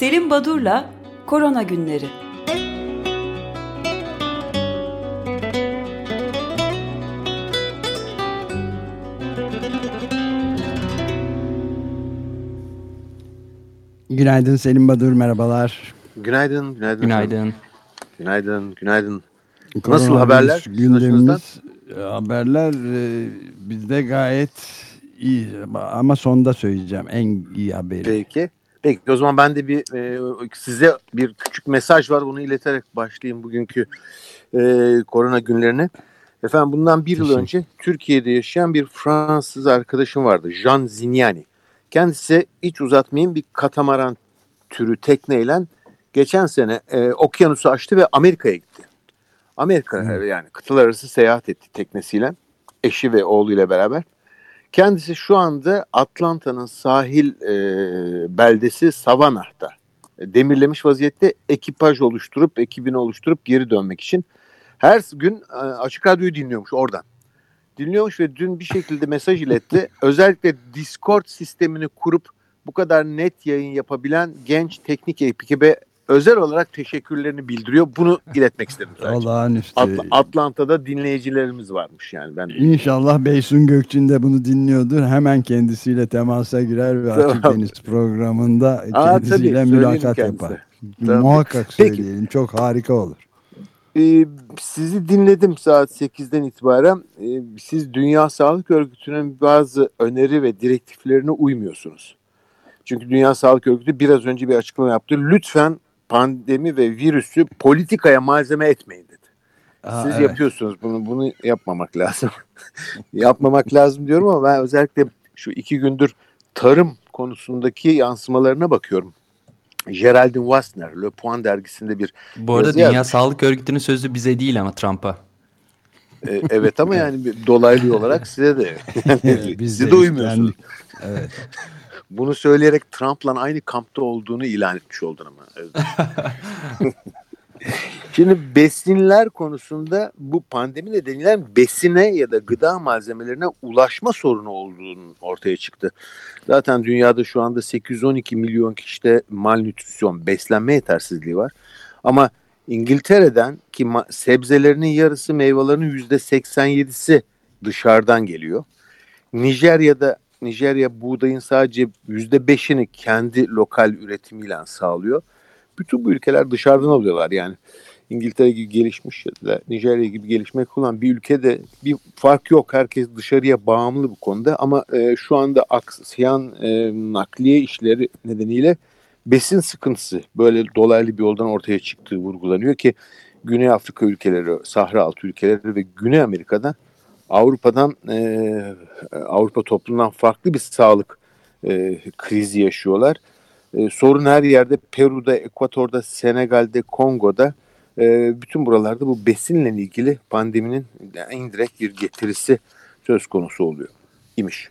Selim Badur'la Korona Günleri. Günaydın Selim Badur, merhabalar. Günaydın, günaydın. Günaydın. Günaydın, günaydın. Nasıl haberler? Gündemimiz, e, haberler e, bizde gayet iyi ama sonda söyleyeceğim en iyi haberi. Peki. Peki o zaman ben de bir e, size bir küçük mesaj var bunu ileterek başlayayım bugünkü e, korona günlerine. Efendim bundan bir yıl önce Türkiye'de yaşayan bir Fransız arkadaşım vardı. Jean Zignani. Kendisi hiç uzatmayayım bir katamaran türü tekneyle geçen sene e, okyanusu açtı ve Amerika'ya gitti. Amerika yani kıtalar arası seyahat etti teknesiyle. Eşi ve oğluyla beraber. Kendisi şu anda Atlanta'nın sahil e, beldesi Savannah'ta e, demirlemiş vaziyette ekipaj oluşturup, ekibini oluşturup geri dönmek için her gün e, açık radyoyu dinliyormuş oradan. Dinliyormuş ve dün bir şekilde mesaj iletti. Özellikle Discord sistemini kurup bu kadar net yayın yapabilen genç teknik ekibe özel olarak teşekkürlerini bildiriyor. Bunu iletmek istedim sadece. Olağanüstü. Atl Atlanta'da dinleyicilerimiz varmış yani. ben. İnşallah Beysun Gökçin de bunu dinliyordur. Hemen kendisiyle temasa girer ve Açık Deniz programında Aa, kendisiyle tabii, mülakat yapar. Tabii. Muhakkak söyleyelim. Peki. Çok harika olur. Ee, sizi dinledim saat 8'den itibaren. Ee, siz Dünya Sağlık Örgütü'nün bazı öneri ve direktiflerine uymuyorsunuz. Çünkü Dünya Sağlık Örgütü biraz önce bir açıklama yaptı. Lütfen pandemi ve virüsü politikaya malzeme etmeyin dedi. Aa, Siz evet. yapıyorsunuz bunu. Bunu yapmamak lazım. yapmamak lazım diyorum ama ben özellikle şu iki gündür tarım konusundaki yansımalarına bakıyorum. Geraldine Wassner, Le Point dergisinde bir Bu arada Dünya yazmış. Sağlık Örgütü'nün sözü bize değil ama Trump'a. Ee, evet ama yani dolaylı olarak size de. Yani Biz size de uymuyorsunuz. Evet. Bunu söyleyerek Trump'la aynı kampta olduğunu ilan etmiş oldun ama. Şimdi besinler konusunda bu pandemi nedeniyle besine ya da gıda malzemelerine ulaşma sorunu olduğunu ortaya çıktı. Zaten dünyada şu anda 812 milyon kişide malnütrisyon, beslenme yetersizliği var. Ama İngiltere'den ki sebzelerinin yarısı meyvelerinin %87'si dışarıdan geliyor. Nijerya'da Nijerya buğdayın sadece yüzde beşini kendi lokal üretimiyle sağlıyor. Bütün bu ülkeler dışarıdan alıyorlar yani. İngiltere gibi gelişmiş ya da Nijerya gibi gelişmek olan bir ülkede bir fark yok. Herkes dışarıya bağımlı bu konuda ama e, şu anda aksayan e, nakliye işleri nedeniyle besin sıkıntısı böyle dolaylı bir yoldan ortaya çıktığı vurgulanıyor ki Güney Afrika ülkeleri, Sahra altı ülkeleri ve Güney Amerika'da Avrupa'dan e, Avrupa toplumundan farklı bir sağlık e, krizi yaşıyorlar. E, sorun her yerde Peru'da, Ekvator'da, Senegal'de, Kongo'da e, bütün buralarda bu besinle ilgili pandeminin indirekt bir getirisi söz konusu oluyor imiş.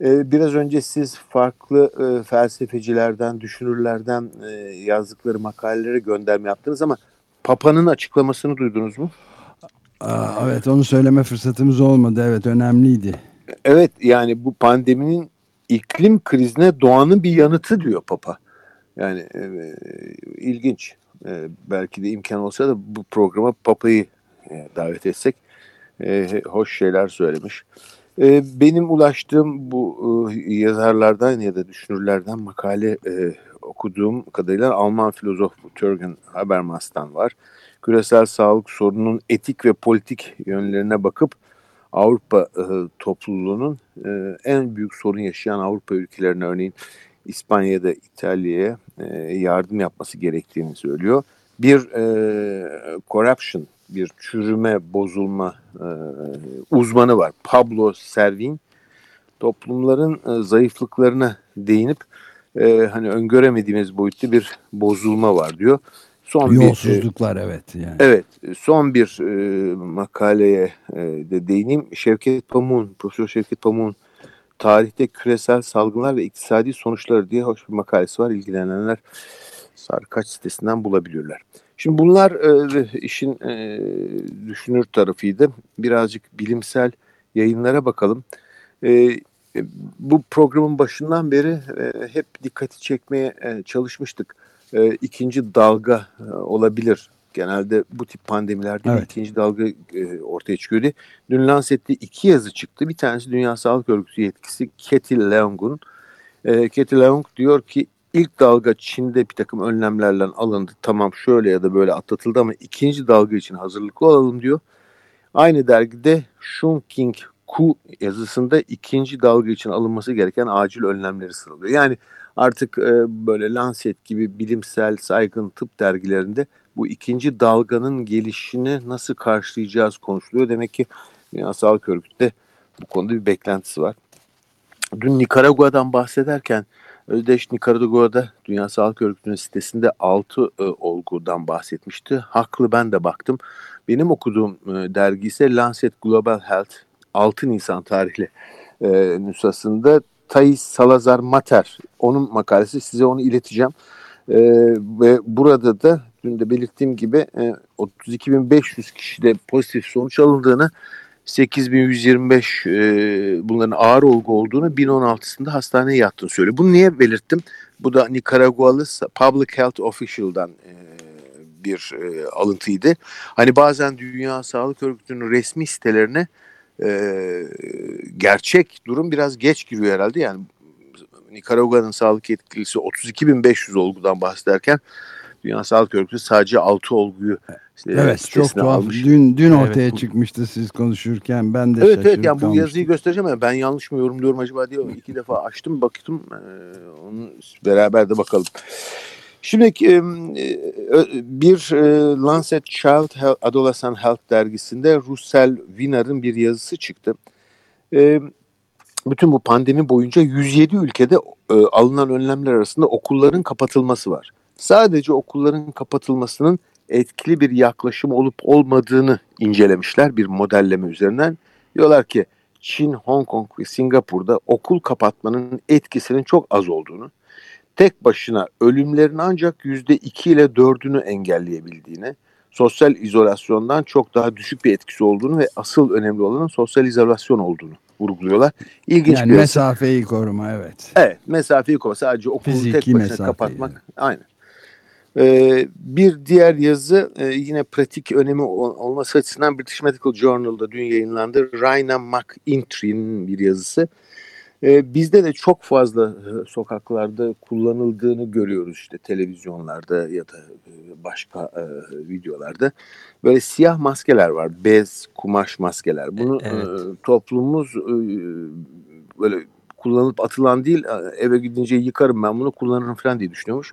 E, biraz önce siz farklı e, felsefecilerden, düşünürlerden e, yazdıkları makalelere gönderme yaptınız ama Papa'nın açıklamasını duydunuz mu? Aa, evet onu söyleme fırsatımız olmadı. Evet önemliydi. Evet yani bu pandeminin iklim krizine doğanın bir yanıtı diyor Papa. Yani e, ilginç. E, belki de imkan olsa da bu programa Papa'yı e, davet etsek e, hoş şeyler söylemiş. E, benim ulaştığım bu e, yazarlardan ya da düşünürlerden makale e, okuduğum kadarıyla Alman filozof Jürgen Habermas'tan var küresel sağlık sorununun etik ve politik yönlerine bakıp Avrupa e, topluluğunun e, en büyük sorun yaşayan Avrupa ülkelerine örneğin İspanya'da İtalya'ya e, yardım yapması gerektiğini söylüyor. Bir e, corruption, bir çürüme, bozulma e, uzmanı var. Pablo Servin toplumların e, zayıflıklarına değinip e, hani öngöremediğimiz boyutta bir bozulma var diyor. Son Yolsuzluklar bir, evet. Yani. Evet son bir e, makaleye e, de değineyim. Şevket Pamuk'un, Profesör Şevket Pamuk'un tarihte küresel salgınlar ve iktisadi sonuçları diye hoş bir makalesi var. İlgilenenler Sarkaç sitesinden bulabilirler. Şimdi bunlar e, işin e, düşünür tarafıydı. Birazcık bilimsel yayınlara bakalım. E, bu programın başından beri e, hep dikkati çekmeye e, çalışmıştık e, ikinci dalga e, olabilir. Genelde bu tip pandemilerde evet. ikinci dalga e, ortaya çıkıyordu. Dün Lancet'te iki yazı çıktı. Bir tanesi Dünya Sağlık Örgütü yetkisi Katie Leong'un. E, Katie Leong diyor ki ilk dalga Çin'de bir takım önlemlerle alındı. Tamam şöyle ya da böyle atlatıldı ama ikinci dalga için hazırlıklı olalım diyor. Aynı dergide Shunking Ku yazısında ikinci dalga için alınması gereken acil önlemleri sıralıyor. Yani artık e, böyle Lancet gibi bilimsel saygın tıp dergilerinde bu ikinci dalganın gelişini nasıl karşılayacağız konuşuluyor. Demek ki Dünya Sağlık Örgütü'nde bu konuda bir beklentisi var. Dün Nikaragua'dan bahsederken Özdeş Nikaragua'da Dünya Sağlık Örgütü'nün sitesinde 6 e, olgudan bahsetmişti. Haklı ben de baktım. Benim okuduğum e, dergi ise Lancet Global Health 6 Nisan tarihli e, nüshasında Thais Salazar Mater onun makalesi size onu ileteceğim. E, ve burada da dün de belirttiğim gibi e, 32.500 kişide pozitif sonuç alındığını 8125 e, bunların ağır olgu olduğunu 1016'sında hastaneye yattığını söylüyor. Bunu niye belirttim? Bu da Nikaragualı Public Health Official'dan e, bir e, alıntıydı. Hani bazen Dünya Sağlık Örgütü'nün resmi sitelerine e, gerçek durum biraz geç giriyor herhalde. Yani Nikaragua'nın sağlık yetkilisi 32.500 olgudan bahsederken Dünya Sağlık Örgütü sadece 6 olguyu işte evet çok tuhaf. Almış. Dün dün ortaya evet. çıkmıştı siz konuşurken ben de Evet evet yani bu yazıyı göstereceğim ama ben yanlış mı yorumluyorum acaba diye iki defa açtım baktım ee, onu beraber de bakalım. Şimdi e, bir e, Lancet Child Health, Adolescent Health dergisinde Russell Winner'ın bir yazısı çıktı. E, bütün bu pandemi boyunca 107 ülkede alınan önlemler arasında okulların kapatılması var. Sadece okulların kapatılmasının etkili bir yaklaşım olup olmadığını incelemişler bir modelleme üzerinden. Diyorlar ki Çin, Hong Kong ve Singapur'da okul kapatmanın etkisinin çok az olduğunu, tek başına ölümlerin ancak %2 ile 4'ünü engelleyebildiğini, sosyal izolasyondan çok daha düşük bir etkisi olduğunu ve asıl önemli olanın sosyal izolasyon olduğunu vurguluyorlar. İlginç yani bir mesafeyi koruma evet. Evet mesafeyi koruma sadece okulu Fiziki tek başına kapatmak. Aynen. Ee, bir diğer yazı e, yine pratik önemi olması açısından British Medical Journal'da dün yayınlandı. Raina McIntry'nin bir yazısı. Ee, bizde de çok fazla e, sokaklarda kullanıldığını görüyoruz işte televizyonlarda ya da e, başka e, videolarda. Böyle siyah maskeler var, bez, kumaş maskeler. Bunu evet. e, toplumumuz e, böyle kullanılıp atılan değil, eve gidince yıkarım ben bunu kullanırım falan diye düşünüyormuş.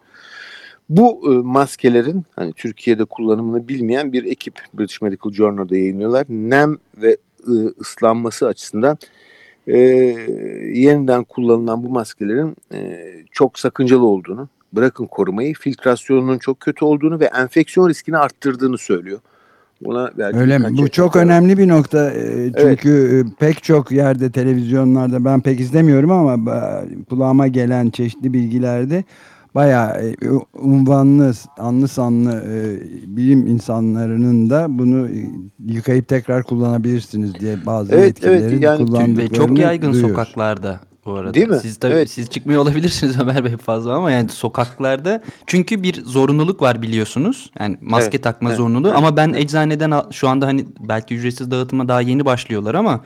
Bu e, maskelerin hani Türkiye'de kullanımını bilmeyen bir ekip British Medical Journal'da yayınlıyorlar. Nem ve e, ıslanması açısından e, yeniden kullanılan bu maskelerin e, çok sakıncalı olduğunu, bırakın korumayı, filtrasyonunun çok kötü olduğunu ve enfeksiyon riskini arttırdığını söylüyor. Buna Öyle mi? Bu çok var. önemli bir nokta. E, çünkü evet. pek çok yerde televizyonlarda ben pek izlemiyorum ama kulağıma gelen çeşitli bilgilerde bayağı e, unvanlı, anlı sanlı e, bilim insanlarının da bunu e, yıkayıp tekrar kullanabilirsiniz diye bazı evet, etkilerin evet, yani, kullandıklarını Ve çok yaygın duyuyoruz. sokaklarda bu arada. Değil mi? Siz tabii evet. siz çıkmıyor olabilirsiniz Ömer Bey fazla ama yani sokaklarda çünkü bir zorunluluk var biliyorsunuz. Yani maske evet, takma evet, zorunluluğu evet, ama ben eczaneden şu anda hani belki ücretsiz dağıtıma daha yeni başlıyorlar ama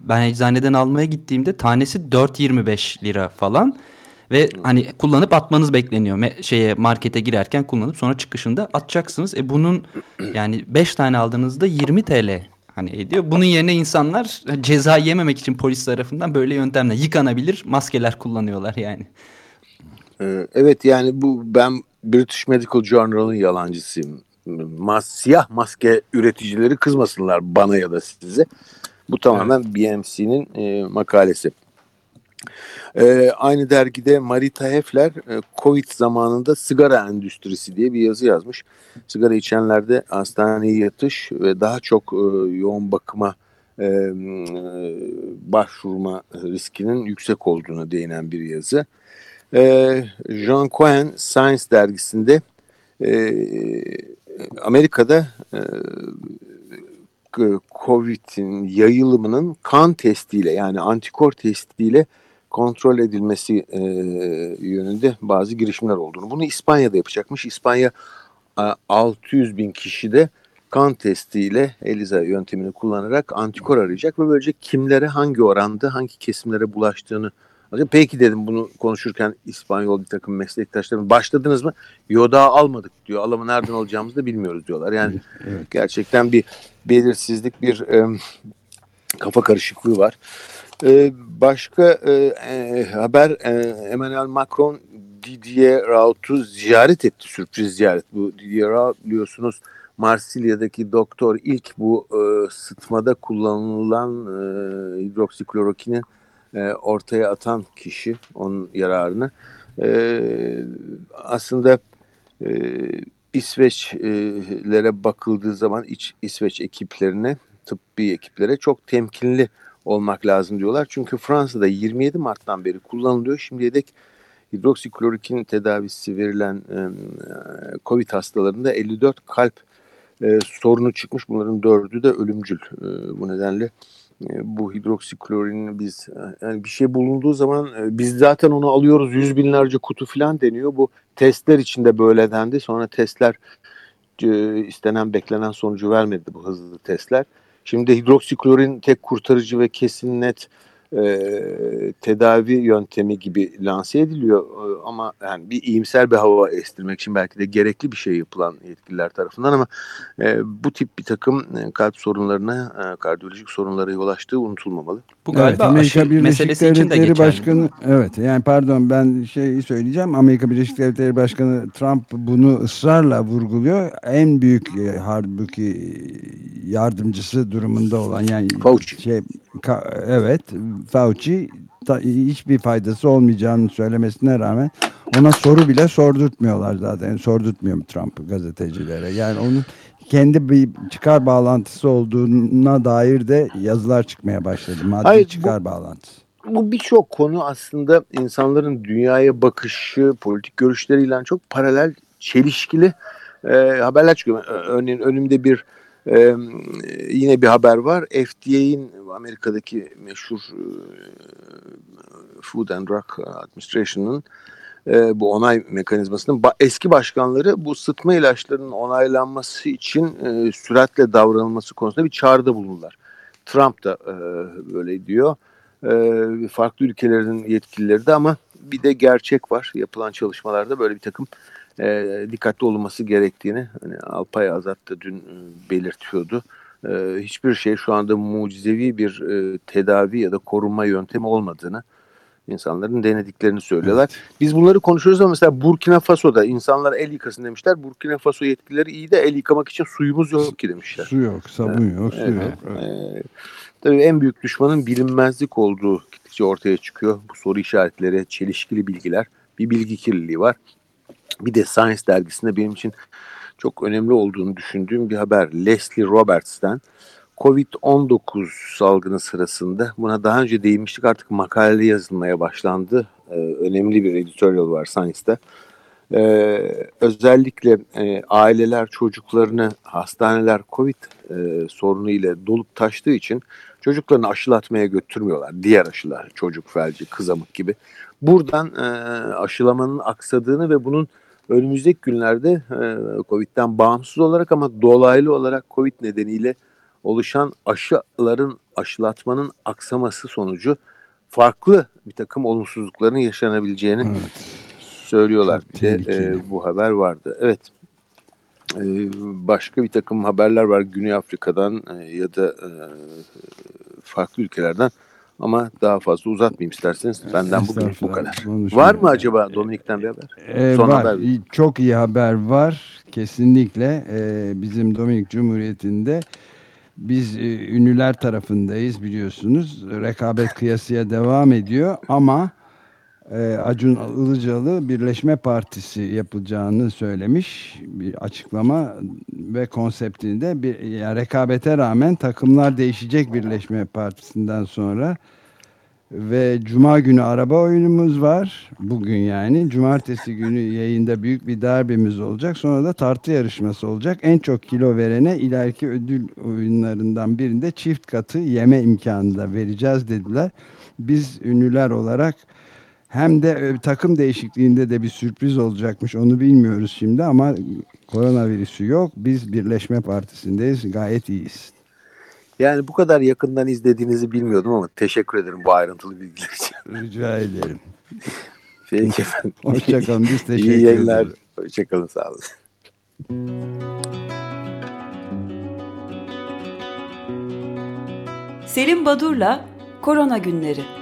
ben eczaneden almaya gittiğimde tanesi 4.25 lira falan. Ve hani kullanıp atmanız bekleniyor. Me şeye markete girerken kullanıp sonra çıkışında atacaksınız. E bunun yani 5 tane aldığınızda 20 TL hani ediyor. Bunun yerine insanlar ceza yememek için polis tarafından böyle yöntemle yıkanabilir maskeler kullanıyorlar yani. Ee, evet yani bu ben British Medical Journal'ın yalancısıyım. Mas siyah maske üreticileri kızmasınlar bana ya da size. Bu tamamen evet. BMC'nin e, makalesi. E, aynı dergide Marita Hefler e, Covid zamanında sigara endüstrisi diye bir yazı yazmış. Sigara içenlerde hastaneye yatış ve daha çok e, yoğun bakıma e, başvurma riskinin yüksek olduğunu değinen bir yazı. E, Jean Cohen Science dergisinde e, Amerika'da e, COVID'in yayılımının kan testiyle yani antikor testiyle kontrol edilmesi e, yönünde bazı girişimler olduğunu. Bunu İspanya'da yapacakmış. İspanya 600 bin kişi de kan testiyle ELISA yöntemini kullanarak antikor arayacak ve böylece kimlere hangi oranda hangi kesimlere bulaştığını Peki dedim bunu konuşurken İspanyol bir takım meslektaşlarım başladınız mı? Yo daha almadık diyor. Alımı nereden alacağımızı da bilmiyoruz diyorlar. Yani evet. gerçekten bir belirsizlik bir e, kafa karışıklığı var. E, başka e, e, haber e, Emmanuel Macron Didier Raoult'u ziyaret etti. Sürpriz ziyaret. Bu Didier Raoult biliyorsunuz Marsilya'daki doktor ilk bu e, sıtmada kullanılan e, hidroksiklorokinin e, ortaya atan kişi onun yararını. E, aslında e, İsveçlere bakıldığı zaman iç İsveç ekiplerine, tıbbi ekiplere çok temkinli olmak lazım diyorlar. Çünkü Fransa'da 27 Mart'tan beri kullanılıyor. Şimdiye dek hidroksiklorokin tedavisi verilen e, COVID hastalarında 54 kalp e, sorunu çıkmış. Bunların dördü de ölümcül. E, bu nedenle e, bu hidroksiklorini biz e, yani bir şey bulunduğu zaman e, biz zaten onu alıyoruz yüz binlerce kutu falan deniyor. Bu testler içinde böyle dendi. Sonra testler istenen beklenen sonucu vermedi bu hızlı testler. Şimdi hidroksiklorin tek kurtarıcı ve kesin net e, tedavi yöntemi gibi lanse ediliyor e, ama yani bir iyimser bir hava estirmek için belki de gerekli bir şey yapılan yetkililer tarafından ama e, bu tip bir takım e, kalp sorunlarına, e, kardiyolojik sorunlara yol açtığı unutulmamalı. Bu galiba evet, Amerika Birleşik Devletleri Başkanı evet yani pardon ben şey söyleyeceğim Amerika Birleşik Devletleri Başkanı Trump bunu ısrarla vurguluyor. En büyük e, halbuki yardımcısı durumunda olan yani Fauci. şey evet Fauci hiçbir faydası olmayacağını söylemesine rağmen ona soru bile sordurtmuyorlar zaten. Sordurtmuyor Trump gazetecilere. Yani onun kendi bir çıkar bağlantısı olduğuna dair de yazılar çıkmaya başladı. Maddi Hayır, çıkar bu, bağlantısı. Bu birçok konu aslında insanların dünyaya bakışı, politik görüşleriyle çok paralel, çelişkili e, haberler çıkıyor. Örneğin önümde bir ee, yine bir haber var. FDA'in Amerika'daki meşhur e, Food and Drug Administration'ın e, bu onay mekanizmasının ba eski başkanları bu sıtma ilaçlarının onaylanması için e, süratle davranılması konusunda bir çağrıda bulundular. Trump da e, böyle diyor. E, farklı ülkelerin yetkilileri de ama bir de gerçek var. Yapılan çalışmalarda böyle bir takım dikkatli olunması gerektiğini hani Alpay Azat da dün e, belirtiyordu. E, hiçbir şey şu anda mucizevi bir e, tedavi ya da korunma yöntemi olmadığını insanların denediklerini söylüyorlar. Evet. Biz bunları konuşuyoruz ama mesela Burkina Faso'da insanlar el yıkasın demişler. Burkina Faso yetkilileri iyi de el yıkamak için suyumuz yok ki demişler. Su yok, sabun yok, su evet. yok. Evet. Ee, tabii en büyük düşmanın bilinmezlik olduğu gittikçe ortaya çıkıyor. Bu soru işaretleri, çelişkili bilgiler, bir bilgi kirliliği var. Bir de Science dergisinde benim için çok önemli olduğunu düşündüğüm bir haber. Leslie Roberts'ten Covid-19 salgını sırasında buna daha önce değinmiştik artık makale yazılmaya başlandı. Ee, önemli bir editorial var Science'da. Ee, özellikle e, aileler çocuklarını hastaneler Covid e, sorunu ile dolup taştığı için çocuklarını aşılatmaya götürmüyorlar. Diğer aşılar çocuk felci, kızamık gibi. Buradan e, aşılamanın aksadığını ve bunun önümüzdeki günlerde e, Covid'den bağımsız olarak ama dolaylı olarak Covid nedeniyle oluşan aşıların aşılatmanın aksaması sonucu farklı bir takım olumsuzlukların yaşanabileceğini evet. söylüyorlar. Bir de e, bu haber vardı. Evet. E, başka bir takım haberler var Güney Afrika'dan e, ya da e, farklı ülkelerden. Ama daha fazla uzatmayayım isterseniz. Benden bugün bu kadar. Var mı acaba Dominik'ten bir haber? Ee, Son var. Haber. Çok iyi haber var. Kesinlikle. Ee, bizim Dominik Cumhuriyeti'nde biz e, ünlüler tarafındayız biliyorsunuz. Rekabet kıyasıya devam ediyor ama e, Acun Ilıcalı Birleşme Partisi yapılacağını söylemiş bir açıklama ve konseptinde bir yani rekabete rağmen takımlar değişecek Birleşme Partisi'nden sonra ve Cuma günü araba oyunumuz var. Bugün yani. Cumartesi günü yayında büyük bir derbimiz olacak. Sonra da tartı yarışması olacak. En çok kilo verene ileriki ödül oyunlarından birinde çift katı yeme imkanı da vereceğiz dediler. biz ünlüler olarak hem de e, takım değişikliğinde de bir sürpriz olacakmış onu bilmiyoruz şimdi ama koronavirüsü yok. Biz Birleşme Partisi'ndeyiz gayet iyiyiz. Yani bu kadar yakından izlediğinizi bilmiyordum ama teşekkür ederim bu ayrıntılı bilgiler için. Rica ederim. Peki efendim. Hoşçakalın biz teşekkür ederiz. İyi yayınlar. Hoşçakalın sağ olun. Selim Badur'la Korona Günleri